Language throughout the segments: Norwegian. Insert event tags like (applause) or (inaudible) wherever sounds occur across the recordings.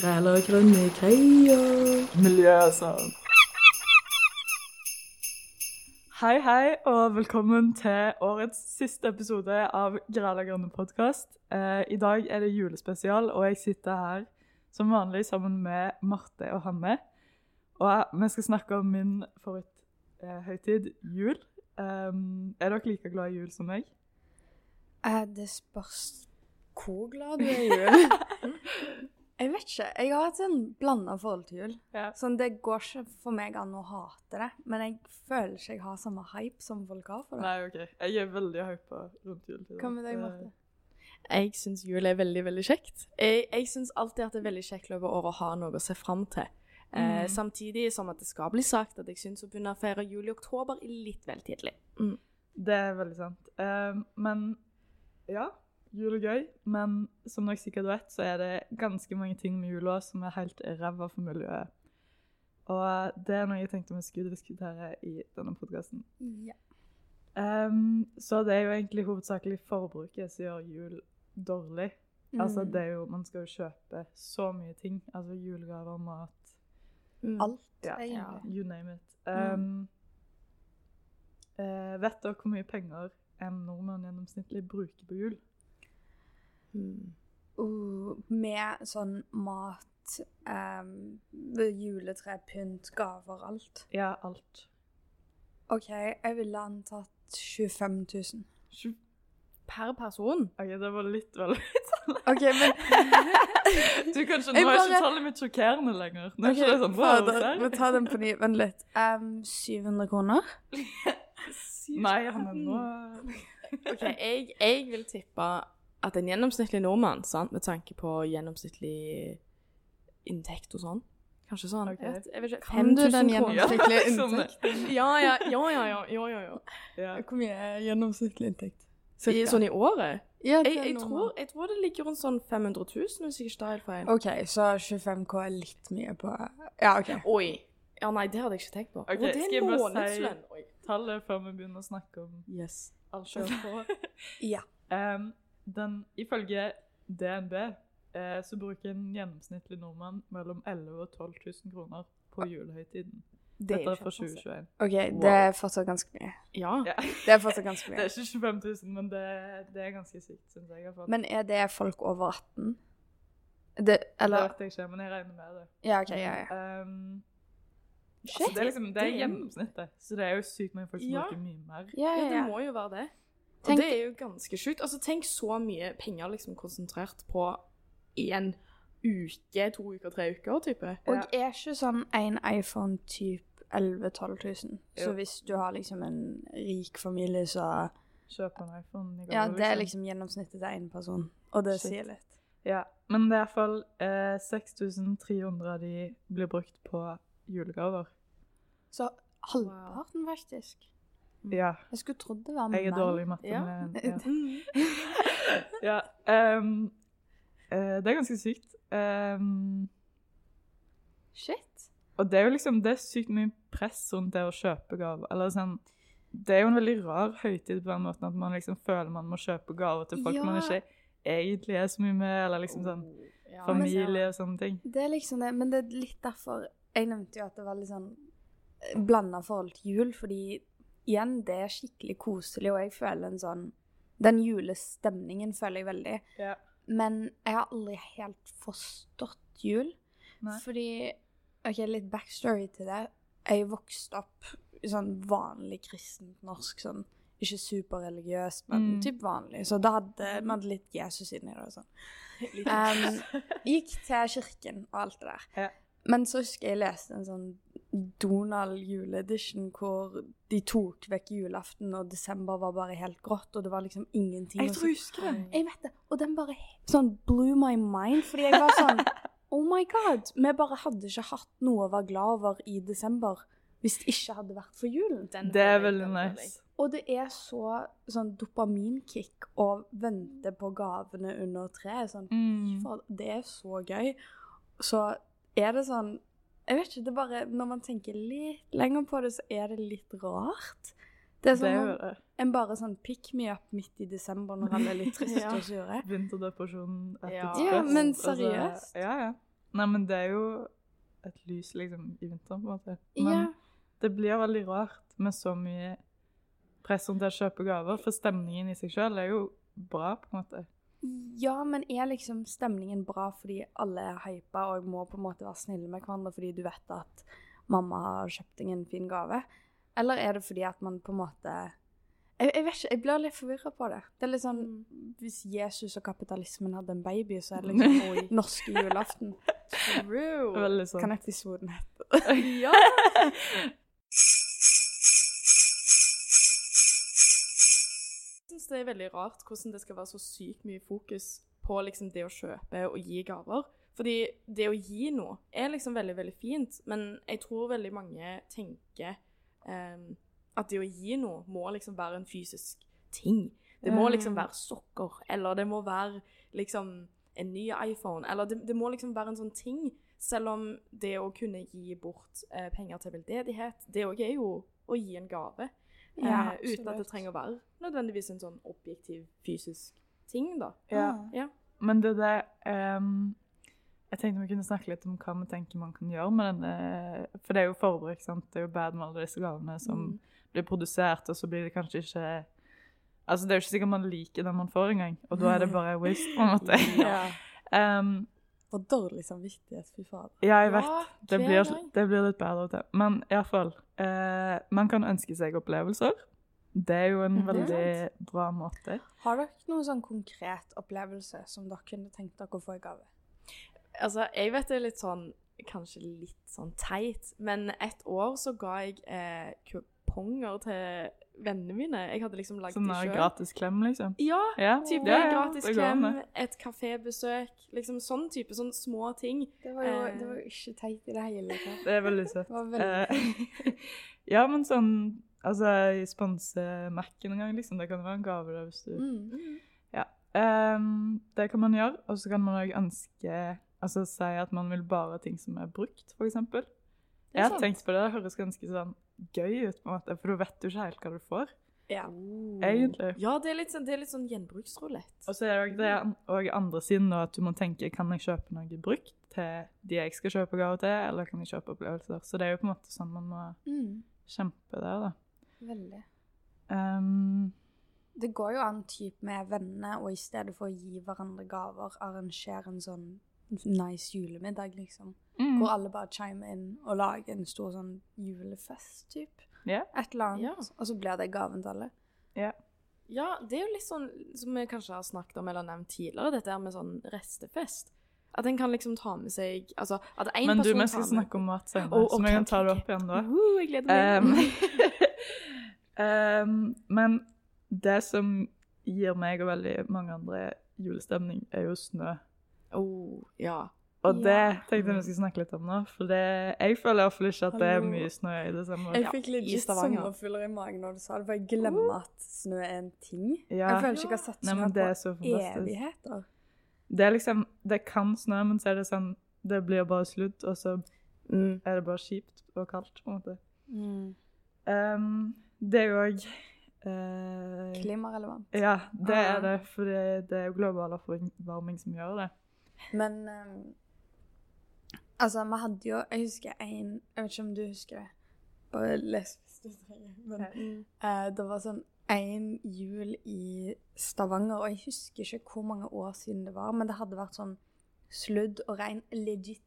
Græler grønne greier. Miljøsang. Hei, hei, og velkommen til årets siste episode av Grala grønne podkast. Eh, I dag er det julespesial, og jeg sitter her som vanlig sammen med Marte og Hanne. Og vi skal snakke om min favoritthøytid, jul. Um, er dere like glad i jul som meg? Eh, det spørs hvor glad du er i jul. (laughs) jeg vet ikke. Jeg har et sånn blanda forhold til jul. Ja. Sånn, Det går ikke for meg an å hate det, men jeg føler ikke jeg har samme hype som folk har for det. Nei, OK. Jeg er veldig hypa rundt jul. Hva med deg, Marte? Jeg syns jul er veldig, veldig kjekt. Jeg, jeg syns alltid at det er veldig kjekt over året å ha noe å se fram til. Eh, Mm. samtidig som at det skal bli sagt at jeg syns å begynne å feire jul i oktober er litt vel tidlig. Mm. Det er veldig sant. Uh, men ja, jul er gøy. Men som dere sikkert vet, så er det ganske mange ting med jula som er helt ræva for miljøet. Og det er noe jeg tenkte vi skulle diskutere i denne podkasten. Ja. Um, så det er jo egentlig hovedsakelig forbruket som gjør jul dårlig. Altså, Mm. det er jo, Man skal jo kjøpe så mye ting. Altså julegaver, mat Mm. Alt, Ja. egentlig. You name it. Um, eh, vet dere hvor mye penger en nordmann gjennomsnittlig bruker på jul? Mm. Uh, med sånn mat, um, juletre, pynt, gaver, alt. Ja, alt. OK, jeg ville antatt 25 000. 20 Per person? OK, det var litt veldig (laughs) OK, men (laughs) Du, kanskje, ikke, Nå er ikke tallet mitt sjokkerende lenger. Nå er Ok, ikke det sånn wow, fader. Vi tar den på ny. Vent litt. Um, 700 kroner? (laughs) Nei, han er nå OK, jeg, jeg vil tippe at en gjennomsnittlig nordmann, sant, med tanke på gjennomsnittlig inntekt og sånn Kanskje sånn okay. vet, jeg vet ikke, Kan du 5000 den gjennomsnittlige (laughs) sånn, inntekt? Ja, ja, ja, ja, ja, ja, ja. Hvor mye er gjennomsnittlig inntekt? I, sånn i året? Ja, Jeg, jeg, tror, jeg tror det ligger rundt sånn 500 000, hvis jeg ikke tar helt feil. OK, så 25K er litt mye på Ja, OK. Oi. Ja, nei, det hadde jeg ikke tenkt på. Ok, Hvor det er bare si- Tallet før vi begynner å snakke om Yes. alt kjør på. (laughs) Ja. Um, den, ifølge DNB eh, så bruker en gjennomsnittlig nordmann mellom 11 000 og 12 000 kroner på julehøytiden. Det Dette er fra 2021. OK, Wow. det er fortsatt ganske mye. Ja. Ja. Det er (laughs) fortsatt ganske Det er ikke 25 000, men det, det er ganske sykt, syns jeg. Men er det folk over 18? Det det vet jeg ikke, men jeg regner med det. Ja, OK, ja, ja. Um, Shit. altså, det er liksom, det er er- gjennomsnittet, så det er jo sykt mange folk som Ja. bruker mye mer. Ja, ja, ja, det må jo være det. Og det er jo ganske sjukt. Altså, tenk så mye penger liksom konsentrert på én uke, to uker, tre uker, type. Og er ikke sånn en iPhone typ 11 000-12 000? Så Jo. hvis du har liksom en rik familie, så Kjøp en iPhone. i Ja, det er liksom gjennomsnittet til én person. Og det Shit. sier litt. Ja, men det er iallfall eh, 6300 av de blir brukt på julegaver. Så halvparten, faktisk. Ja, Jeg skulle trodd det var meg. jeg er dårlig i matte. Ja. men (laughs) ja. Mm. ja um, uh, det er ganske sykt. Um, Shit. og det er jo liksom det er sykt mye press rundt det å kjøpe gaver. Eller sånn Det er jo en veldig rar høytid på den måten at man liksom føler man må kjøpe gaver til folk Ja. man ikke egentlig er så mye med, eller liksom sånn Ja, familie og sånne ting. Det er liksom det, men det er litt derfor Jeg nevnte jo at det var litt sånn blanda forhold til jul, fordi igjen, det er skikkelig koselig, og jeg føler en sånn Den julestemningen føler jeg veldig. Ja. Men jeg har aldri helt forstått jul. Nei. Fordi OK, litt backstory til det. Jeg vokste opp i sånn vanlig kristent norsk, sånn ikke superreligiøst, men Mm. typ vanlig. Så da hadde vi hadde litt Jesus inni det og sånn. (laughs) Um, gikk til kirken og alt det der. Ja. Men så husker jeg jeg leste en sånn Donald juleedition hvor de tok vekk julaften, og desember var bare helt grått, og det var liksom ingenting Jeg tror jeg husker den. jeg vet det. Og den bare sånn blew my mind, fordi jeg var sånn (laughs) Oh my god. Vi bare hadde ikke hatt noe å være glad over i desember hvis det ikke hadde vært for julen. Den Det er veldig nice. Og det er så sånn dopaminkick å vente på gavene under treet. Sånn, Mm. det er så gøy. Så er det sånn Jeg vet ikke, det er bare Når man tenker litt lenger på det, så er det litt rart. Det er Det sånn er det. en bare sånn pick me up midt i desember når alle er litt triste (laughs) Ja. og sure. Vinterdepresjon. etter Ja. stress. Ja, men Altså, seriøst. ja, ja. Nei, men det er jo et lys liksom i vinteren, på en måte. Men Ja. det blir veldig rart med så mye press rundt det å kjøpe gaver, for stemningen i seg sjøl er jo bra, på en måte. Ja, men er liksom stemningen bra fordi alle er hypa og må på en måte være snille med hverandre fordi du vet at mamma har kjøpt deg en fin gave? Eller er det fordi at man på en måte Jeg, jeg vet ikke, jeg blir litt forvirra på det. Det er litt sånn Hvis Jesus og kapitalismen hadde en baby, så er det liksom (laughs) norske julaften. True. Sånn. Kan episoden hete (laughs) Ja. (laughs) Jeg syns det er veldig rart hvordan det skal være så sykt mye fokus på liksom det å kjøpe og gi gaver. Fordi det å gi noe er liksom veldig, veldig fint, men jeg tror veldig mange tenker um, at det å gi noe må liksom være en fysisk ting. Det må liksom være sokker, eller det må være liksom en ny iPhone, eller det, det må liksom være en sånn ting. Selv om det å kunne gi bort eh, penger til veldedighet, det òg er jo å gi en gave. Ja, eh, uten at det trenger å være nødvendigvis en sånn objektiv, fysisk ting, da. Ja. Ja. Men det der um, Jeg tenkte vi kunne snakke litt om hva vi tenker man kan gjøre med denne For det er jo forbruk, sant. Det er jo bad med alle disse gavene som Mm. blir produsert, og så blir det kanskje ikke Altså, det er jo ikke sikkert man liker den man får engang, og da er det bare waste, på en måte. (laughs) Ja. Ehm, For dårlig samvittighet, fy fader. ja, jeg vet. Ja, Det blir, det blir litt bedre til. Men iallfall eh, Man kan ønske seg opplevelser. Det er jo en Mhm. veldig bra måte. Har dere noen sånn konkret opplevelse som dere kunne tenkt dere å få i gave? Altså, jeg vet det er litt sånn Kanskje litt sånn teit, men et år så ga jeg eh, kuponger til vennene mine. Jeg hadde liksom lagd Sånn de sjøl. gratis klem, liksom. Ja, Ja, type ja, ja, gratis klem, et kafébesøk, liksom sånn type Sånne små ting. Det var jo, Eh. det var jo ikke teit i det hele tatt. (laughs) Det er veldig søtt. (laughs) Veldig Eh, (laughs) ja, men sånn Altså, jeg sponser Mac-en en gang, liksom. Det kan være en gave, da, hvis du mm. Ehm, Det kan man gjøre. Og så kan man òg ønske Altså si at man vil bare ting som er brukt, f.eks. Jeg har tenkt på det. Det høres ganske sånn gøy ut, på en måte, for du vet jo ikke helt hva du får. Ja. Egentlig. Ja, det er litt sånn, det er litt sånn gjenbruksrulett. Og så er det og andre siden at du må tenke kan jeg kjøpe noe brukt til de jeg skal kjøpe gave til, eller kan jeg kjøpe opplevelser. Så det er jo på en måte sånn man må Mm. kjempe der, da. Veldig. Um, Det går jo an typ med venner, og i stedet for å gi hverandre gaver, arrangere en sånn nice julemiddag, liksom. mm, Hvor alle bare chimer inn og lager en stor sånn julefest, typ. Yeah. Et eller annet. Yeah. Og så blir det gaven til alle. Ja, det er jo litt sånn som vi kanskje har snakket om eller nevnt tidligere, dette her med sånn restefest. At en kan liksom ta med seg Altså, at en Men du, vi skal snakke om mat senere, Å, så vi kan ta det opp igjen da. Uh, jeg gleder meg. Um, um, (laughs) men det som gir meg og veldig mange andre julestemning, er jo snø. Oh, ja. Og Ja. det tenkte jeg vi skulle snakke litt om nå, for det, jeg føler iallfall ikke at det er mye snø i desember. Jeg fikk litt ja. Sommerfugler i magen når du sa det, for jeg glemmer at snø er en ting. Ja. Jeg føler ikke jeg har sett snø på evigheter. Det er liksom, det kan snø, men så er det sånn, det blir bare sludd, og så Mm. er det bare kjipt og kaldt, på en måte. Mm. Um, det er jo òg uh, Klimarelevant. Ja, det Ah. er det, for det, det er jo global oppvarming som gjør det. Men um, Altså, vi hadde jo Jeg husker en Jeg vet ikke om du husker det. Bare les hvis du trenger. Men uh, det var sånn en jul i Stavanger, og jeg husker ikke hvor mange år siden det var, men det hadde vært sånn sludd og regn legit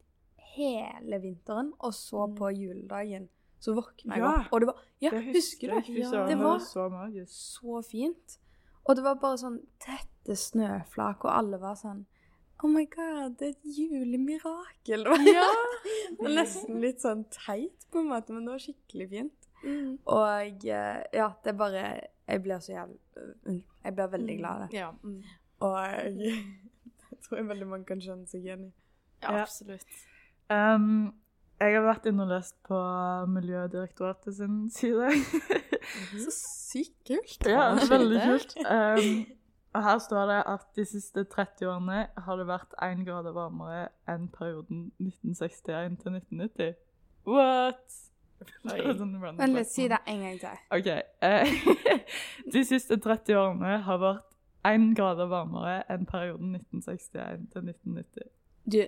hele vinteren, og så Mm. på juledagen så våkna jeg Ja, opp, og det var Ja, Det husker du? Ja. Det det var så magisk. så fint. Og det var bare sånn tette snøflak, og alle var sånn Oh my god, det er et julemirakel. Ja. (laughs) nesten litt sånn teit, på en måte, men det var skikkelig fint. Mm. Og eh, ja, det er bare Jeg blir så jævlig uh, Jeg blir veldig glad av det. Ja, mm. Og jeg, (laughs) jeg tror jeg veldig mange kan kjenne seg igjen i. ja, Ja. absolutt. Ehm, jeg har vært inne og lest på Miljødirektoratet sin side. Så sykt kult. ja, veldig kult. Ehm, (laughs) og her står det at de siste 30 årene har det vært 1 grad varmere enn perioden 1961 til 1990. What? (laughs) Det sånn Vent litt, si det en gang til. OK. eh, (laughs) de siste 30 årene har vært 1 grad varmere enn perioden 1961 til 1990. Du,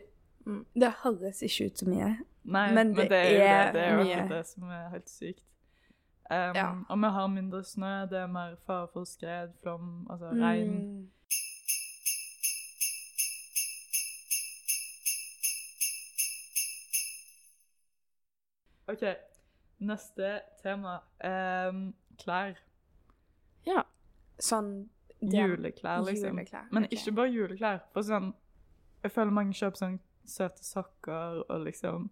Det høres ikke ut så mye. Nei, Men men, det det, er jo er det. Det er jo mye. det som er helt sykt. Um, Ja. Og vi har mindre snø, det er mer fare for skred, flom, altså regn. Mm. OK, neste tema. Um, klær. Ja. Sånn ja. Juleklær, liksom. Juleklær, Men okay. ikke bare juleklær. For sånn, jeg føler mange kjøper sånn søte sokker og liksom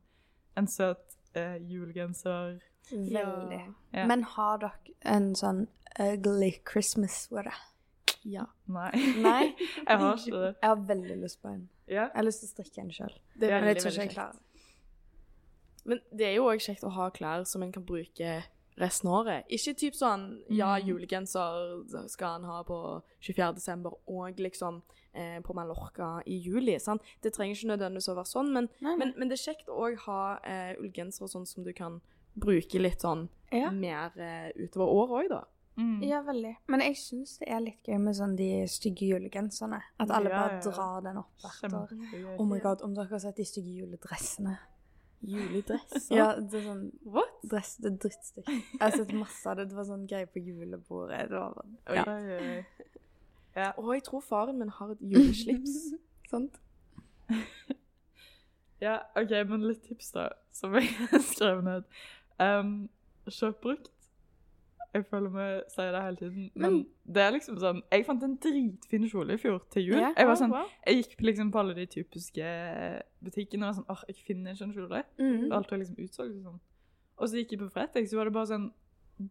en søt eh, julegenser. Veldig. Ja. Men har dere en sånn ugly Christmas sweater? Ja. Nei. Nei? (laughs) jeg har ikke det. Jeg har veldig lyst på en. Ja. Jeg har lyst til å strikke en sjøl. Men jeg tror ikke jeg klarer det. Men det er jo òg kjekt å ha klær som en kan bruke resten av året. Ikke typ sånn ja, Mm. julegenser skal han ha på 24. desember og liksom eh, på Mallorca i juli. Sant? Det trenger ikke nødvendigvis å være sånn, men, Nei, nei. men, men det er kjekt å òg ha eh, ullgensere sånn som du kan bruke litt sånn Ja. mer uh, utover året òg, da. Mm. Ja, veldig. Men jeg syns det er litt gøy med sånn de stygge julegenserne. At alle Ja, bare drar den opp hvert år. Oh my god, om dere har sett de stygge juledressene. Juledress. Ja, det er sånn What? dress, det er drittstygt. Jeg har sett masse av det. Det var sånn greie på julebordet. Det var bare, ja. Oi, oi, oi. Ja. Og jeg tror faren min har et juleslips. (laughs) Sant? ja, OK, men litt tips, da, som jeg har skrevet ned. Um, kjøp brukt. Jeg føler vi sier det hele tiden, men det er liksom sånn Jeg fant en dritfin kjole i fjor til jul. Yeah, Jeg var sånn, wow. jeg gikk liksom på alle de typiske butikkene og var sånn åh, jeg finner ikke en kjole. Mm. Og alt var liksom utsolgt sånn. Og så gikk jeg på Fretex, så var det bare sånn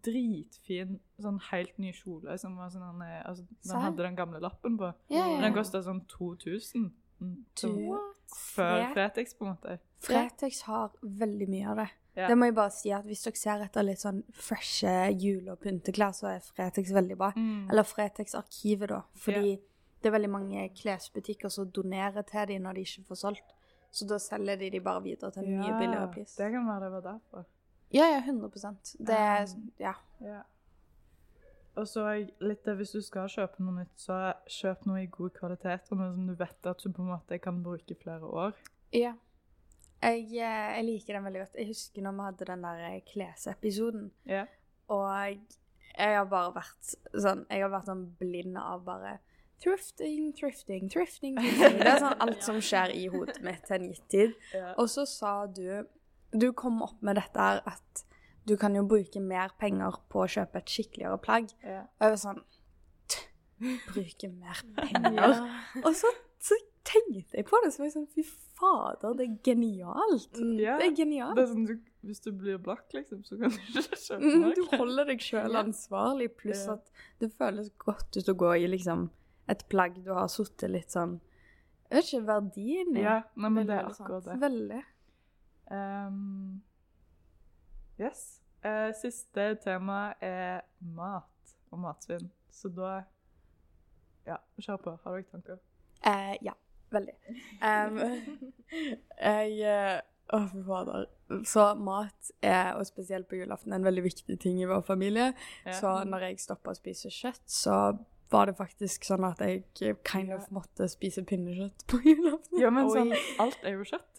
dritfin, sånn helt ny kjole som var sånn er- altså, Den hadde den gamle lappen på. Yeah, yeah. Men Den kosta sånn 2000. Mm, Før Fre- Fretex, på en måte. Fretex har veldig mye av det. Ja. Det må jeg bare si at Hvis dere ser etter litt sånn freshe jule- og pynteklær, så er Fretex veldig bra. Mm. Eller Fretex-arkivet, da. Fordi det er veldig mange klesbutikker som donerer til dem når de ikke får solgt. Så da selger de de bare videre til en mye billigere pris. Det kan være det var derfor. Ja, ja, 100 Det er Um, Ja. Ja. Og så litt det, hvis du skal kjøpe noe nytt, så kjøp noe i god kvalitet, og noe som du vet at du på en måte kan bruke flere år. ja. Jeg, eh, jeg liker den veldig godt. Jeg husker når vi hadde den der eh, klesepisoden. Yeah. Og jeg har bare vært sånn Jeg har vært sånn blind av bare Thrifting, thrifting, thrifting. thrifting. Det er sånn alt som skjer i hodet mitt til en gitt tid. Yeah. Og så sa du Du kom opp med dette her at du kan jo bruke mer penger på å kjøpe et skikkeligere plagg. Yeah. Og jeg var sånn «Tch, Bruke mer penger? Og så, så tenkte jeg på det, så var jeg sånn Fy fader, det er genialt. Mm. Ja. Det er genialt. Det er sånn, du, hvis du blir blakk, liksom, så kan du ikke kjøpe Mm, noe. du holder deg sjøl ansvarlig, pluss Ja. at det føles godt ut å gå i liksom et plagg du har sittet litt sånn Jeg vet ikke verdien i. Ja, nei, men det er akkurat det. Veldig. Um, yes. Uh, siste tema er mat og matsvinn. Så da Ja, kjør på. Har dere tanker? Uh, ja, veldig. Um, (laughs) jeg eh, Å, fy fader. Så mat er, og spesielt på julaften, en veldig viktig ting i vår familie. Ja. Så når jeg stoppa å spise kjøtt, så var det faktisk sånn at jeg kind of måtte spise pinnekjøtt på (laughs) julaften. Ja, men sånn, alt er jo kjøtt.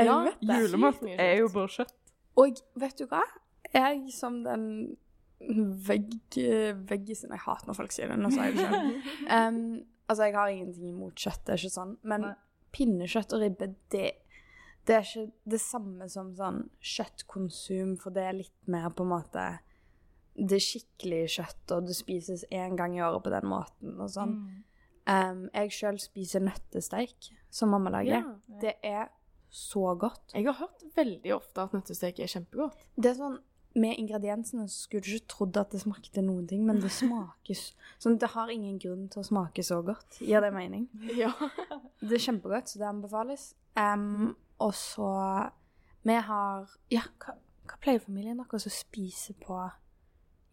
Jeg Ja, vet det. Julemat er jo bare kjøtt. Og vet du hva? Jeg som den vegg... Veggisen Jeg hater når folk sier det. Nå sa jeg det selv. (laughs) Em, altså, jeg har ingenting imot kjøtt, det er ikke sånn. Men Nei. pinnekjøtt og ribbe, det, det er ikke det samme som sånn kjøttkonsum, for det er litt mer på en måte det skikkelige kjøtt, og det spises én gang i året på den måten og sånn. Mm. Um, jeg sjøl spiser nøttesteik, som mamma lager. Ja. Det er så godt. Jeg har hørt veldig ofte at nøttesteik er kjempegodt. Det er sånn, Med ingrediensene så skulle du ikke trodd at det smakte noen ting, men det (laughs) smakes sånn. Det har ingen grunn til å smake så godt. Gir det mening? (laughs) Ja. (laughs) Det er kjempegodt, så det anbefales. Um, og så Vi har Ja, hva, hva pleier familien deres å spise på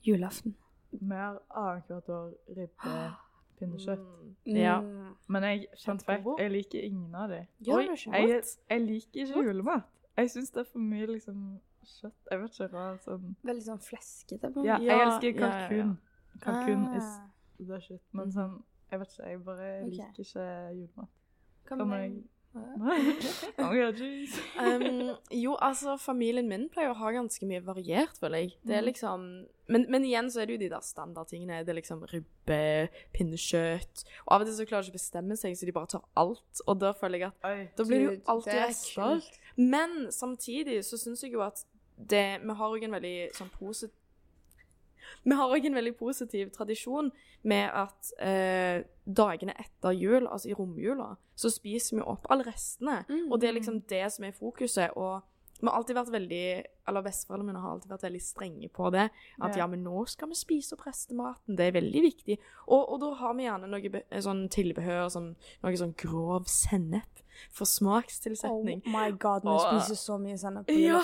julaften? Vi har annethvert år ribbe, (gasps) pinnekjøtt. Mm. Ja. Mm, Men jeg, fun fact, jeg liker ingen av dem. Gjør du ikke? Jeg, jeg liker ikke julemat. Jeg syns det er for mye liksom kjøtt. Jeg vet ikke, rar sånn Veldig sånn fleskete. på Ja, jeg Ja, elsker ja, ja, ja. kalkun. Kalkun is Ah. the shit. Men Mhm. sånn Jeg vet ikke, jeg bare okay. liker ikke julemat. Hva (laughs) Hva med med oh, yeah. Um, jo, altså, familien min pleier å ha ganske mye variert, føler jeg. Det er liksom men, men igjen så er det jo de der standardtingene. Det er liksom ribbe, pinnekjøtt Og av og til så klarer de ikke å bestemme seg, så de bare tar alt. Og da føler jeg at Oi. da blir det jo alltid er rester. Men samtidig så syns jeg jo at det Vi har òg en veldig sånn positiv Vi har òg en veldig positiv tradisjon med at eh, dagene etter jul, altså i romjula, så spiser vi opp alle restene. Mm. Og det er liksom det som er fokuset. Og vi har alltid vært veldig Eller besteforeldrene mine har alltid vært veldig strenge på det. At Ja. ja, men nå skal vi spise opp restematen. Det er veldig viktig. Og, og da har vi gjerne noe sånn tilbehør, sånn, noe sånn grov sennep for Oh my god, vi Og- spiser så mye sennep på Ja.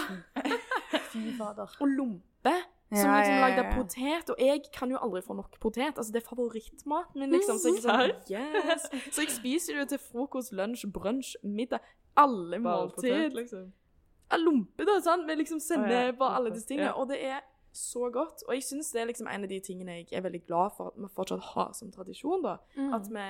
Fy fader. (laughs) Og lompe. Som Ja, liksom ja, lagd av potet. Og jeg kan jo aldri få nok potet. Altså, det er favorittmaten min, liksom. Så jeg, sånn, (laughs) yes. så jeg spiser det til frokost, lunsj, brunsj, middag. Alle måltid. liksom. Lompe, da, sant? Med liksom sennep og alle disse tingene. Ja. Og det er så godt. Og jeg syns det er liksom en av de tingene jeg er veldig glad for at vi fortsatt har som tradisjon. da. Mm. At vi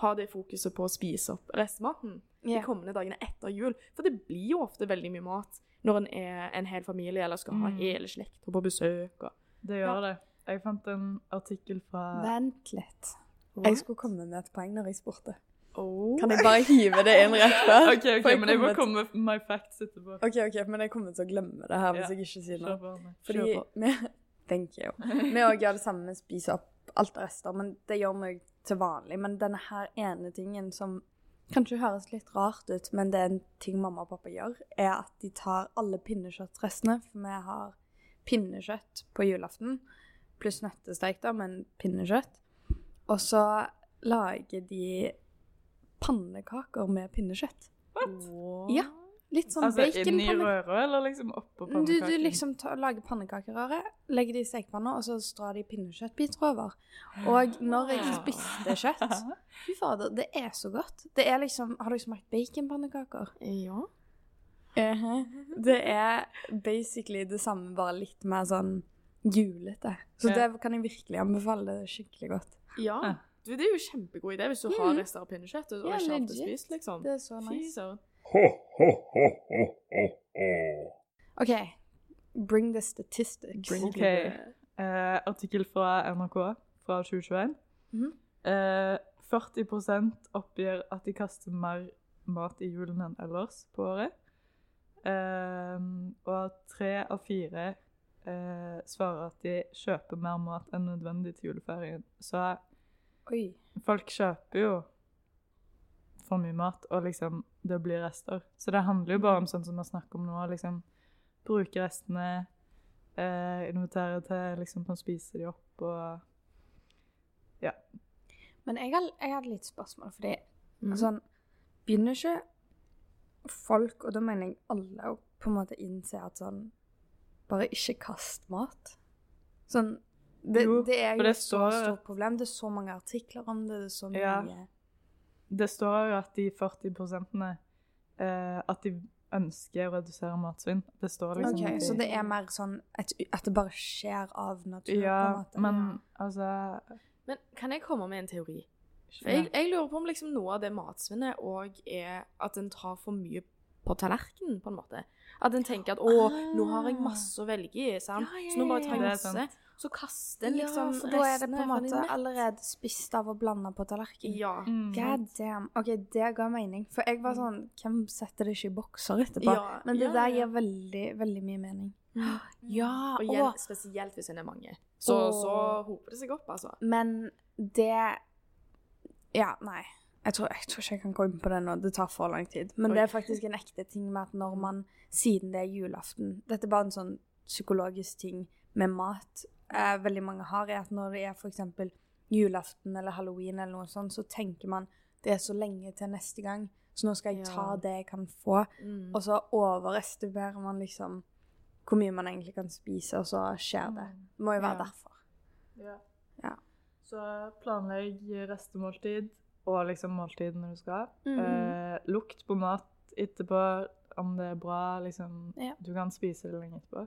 har det fokuset på å spise opp restmaten de kommende dagene etter jul. For det blir jo ofte veldig mye mat når en er en hel familie eller skal ha Mm. hele slekta på besøk. Og... Det gjør det. Jeg fant en artikkel fra Vent litt. Jeg skulle komme med et poeng når jeg spurte. Oh. Kan jeg bare hive det inn rett (laughs) før? OK, ok, jeg men jeg må kommer komme med my facts etterpå. Ok, ok, men jeg kommer til å glemme det her hvis yeah. jeg ikke sier noe. Fordi vi (laughs) Thank you. Vi òg gjør det samme, vi spiser opp alt rester, men det gjør meg til vanlig. Men denne her ene tingen som kanskje høres litt rart ut, men det er en ting mamma og pappa gjør, er at de tar alle pinnekjøttrestene, for vi har pinnekjøtt på julaften, pluss nøttestek, da, men pinnekjøtt. Og så lager de pannekaker med pinnekjøtt. Ja, litt sånn Altså inni baconpannekaker. røra, eller liksom oppå Du, pannekaken? du liksom ta, lager pannekakerøre, legger det i stekepanna, og så strar de pinnekjøttbiter over. (gasps) Og når jeg spiste kjøtt (laughs) Fy fader, det er så godt. Det er liksom Har dere smakt baconpannekaker? Ja. Det er basically det samme, bare litt mer sånn julete. Så Ja. det kan jeg virkelig anbefale. Det er skikkelig godt. ja. Ja. Du, det er jo kjempegod idé hvis du har rester av pinnekjøtt og Ja, ikke er spist, liksom. Det er så Fy nice. søren. OK, bring the statistics. Bring Ok. it. Eh, artikkel fra NRK fra 2021. Mhm. uh, 40 oppgir at de kaster mer mat i julen enn ellers på året. Eh, og tre av fire uh, svarer at de kjøper mer mat enn nødvendig til juleferien. Så Oi. folk kjøper jo for mye mat, og liksom det blir rester. Så det handler jo bare om sånn som vi snakker om nå, liksom bruke restene, eh, invitere til liksom å spise de opp og ja. Men jeg, har, jeg hadde litt spørsmål, fordi mm. sånn Begynner ikke folk, og da mener jeg alle, å på en måte innse at sånn Bare ikke kast mat. Sånn Det, Jo, det er jo det et så stort problem. Det er så mange artikler om det. Det er så mye Ja. Det står jo at de 40 prosentene eh, At de ønsker å redusere matsvinn. Det står liksom OK, de- så det er mer sånn at, at det bare skjer av naturen? på Ja, men altså Men kan jeg komme med en teori? For jeg, jeg lurer på om liksom noe av det matsvinnet òg er at en tar for mye på tallerkenen, på en måte. At en tenker at 'å, nå har jeg masse å velge i', sant? Ja, ja, så nå bare tar jeg masse. Så kaster en liksom ja, for da er det på en måte allerede spist av og blanda på tallerkenen. Ja. mm, God damn. OK, det ga mening. For jeg var sånn Hvem setter det ikke i bokser etterpå? Ja, Men det ja, der ja. gir veldig, veldig mye mening. Mm. (gasps) Ja, Og igjen, og spesielt hvis en er mange. Så, så hoper det seg opp, altså. Men det Ja, nei. Jeg tror, jeg tror ikke jeg kan gå inn på det nå. Det tar for lang tid. Men Oi. det er faktisk en ekte ting med at når man, siden det er julaften Dette er bare en sånn psykologisk ting med mat eh, veldig mange har, er at når det er f.eks. julaften eller halloween eller noe sånt, så tenker man det er så lenge til neste gang, så nå skal jeg ta Ja. det jeg kan få. Mm. Og så overestimerer man liksom hvor mye man egentlig kan spise, og så skjer det. Det må jo være Ja. derfor. Ja. Ja. Så planlegg restemåltid og liksom måltid når du skal. Mm. Eh, lukt på mat etterpå, om det er bra, liksom. Ja. Du kan spise det lenge etterpå.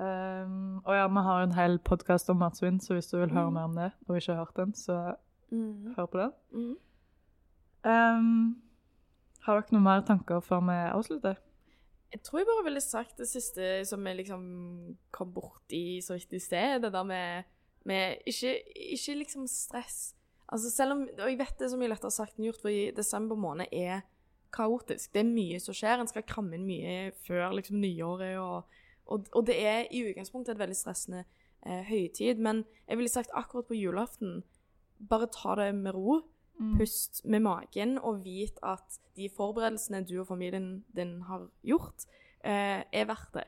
Um, og ja, vi har en hel podkast om matsvinn, så hvis du vil høre mm. mer om det, og ikke har hørt den, så Mm. hør på den. Mm. Um, Har dere noen mer tanker før vi avslutter? Jeg tror jeg bare ville sagt det siste som vi liksom kom borti så vidt i sted. Det der med, med ikke, ikke liksom stress. Altså selv om, Og jeg vet det er så mye lettere sagt enn gjort, for desember måned er kaotisk. Det er mye som skjer. En skal kramme inn mye før liksom nyåret. Og, og, og det er i utgangspunktet et veldig stressende eh, høytid. Men jeg ville sagt akkurat på julaften bare ta det med ro. Mm. Pust med magen og vit at de forberedelsene du og familien din har gjort, eh, er verdt det.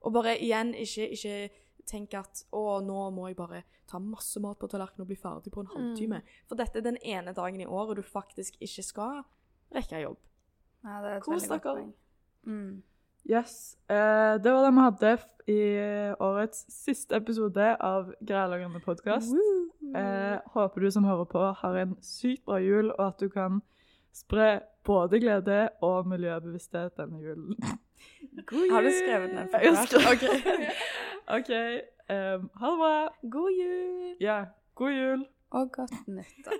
Og bare igjen, ikke, ikke tenk at å, nå må jeg bare ta masse mat på tallerkenen og bli ferdig på en halvtime. For dette er den ene dagen i året du faktisk ikke skal rekke jobb. Ja, det er et Kos veldig godt dere. poeng. Mm. Yes. Eh, det var det vi hadde i årets siste episode av Grælagerne podkast. Eh, håper du som hører på, har en sykt bra jul, og at du kan spre både glede og miljøbevissthet denne julen. (laughs) God jul! Har du skrevet den? (laughs) for Jeg har skrevet- (laughs) OK. Um, ha det bra. God jul! Ja, god jul. Og godt nyttår.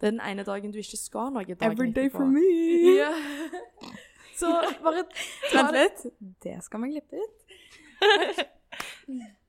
Det (laughs) er den ene dagen du ikke skal noe. dagen Every day etterpå. for me. Ja. Så bare ta Vent litt. Det skal vi glippe ut. (laughs)